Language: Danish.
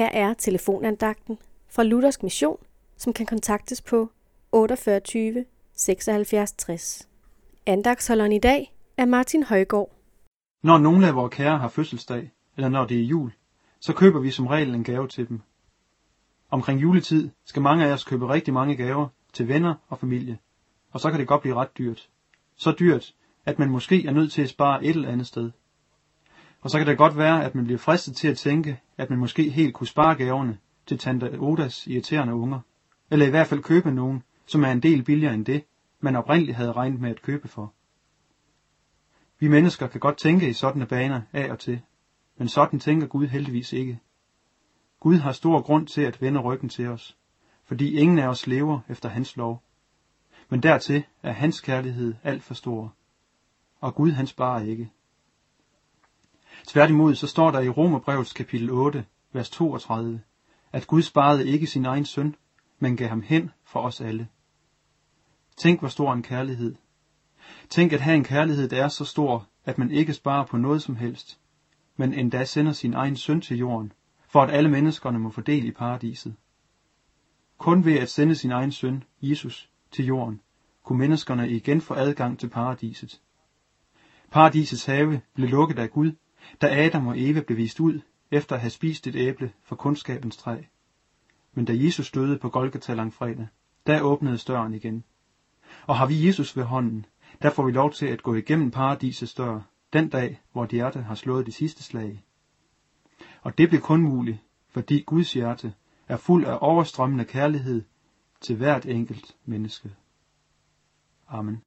Her er telefonandagten fra Luthersk Mission, som kan kontaktes på 48 76 60. Andagsholderen i dag er Martin Højgaard. Når nogle af vores kære har fødselsdag, eller når det er jul, så køber vi som regel en gave til dem. Omkring juletid skal mange af os købe rigtig mange gaver til venner og familie, og så kan det godt blive ret dyrt. Så dyrt, at man måske er nødt til at spare et eller andet sted. Og så kan det godt være, at man bliver fristet til at tænke, at man måske helt kunne spare gaverne til tante Odas irriterende unger, eller i hvert fald købe nogen, som er en del billigere end det, man oprindeligt havde regnet med at købe for. Vi mennesker kan godt tænke i sådanne baner af og til, men sådan tænker Gud heldigvis ikke. Gud har stor grund til at vende ryggen til os, fordi ingen af os lever efter hans lov. Men dertil er hans kærlighed alt for stor, og Gud han sparer ikke. Tværtimod så står der i Romerbrevets kapitel 8, vers 32, at Gud sparede ikke sin egen søn, men gav ham hen for os alle. Tænk, hvor stor en kærlighed. Tænk at have en kærlighed, der er så stor, at man ikke sparer på noget som helst, men endda sender sin egen søn til jorden, for at alle menneskerne må få del i paradiset. Kun ved at sende sin egen søn, Jesus, til jorden, kunne menneskerne igen få adgang til paradiset. Paradisets have blev lukket af Gud, da Adam og Eva blev vist ud, efter at have spist et æble fra kundskabens træ. Men da Jesus døde på Golgata langfredag, der åbnede døren igen. Og har vi Jesus ved hånden, der får vi lov til at gå igennem paradisets dør, den dag, hvor hjertet har slået det sidste slag. Og det bliver kun muligt, fordi Guds hjerte er fuld af overstrømmende kærlighed til hvert enkelt menneske. Amen.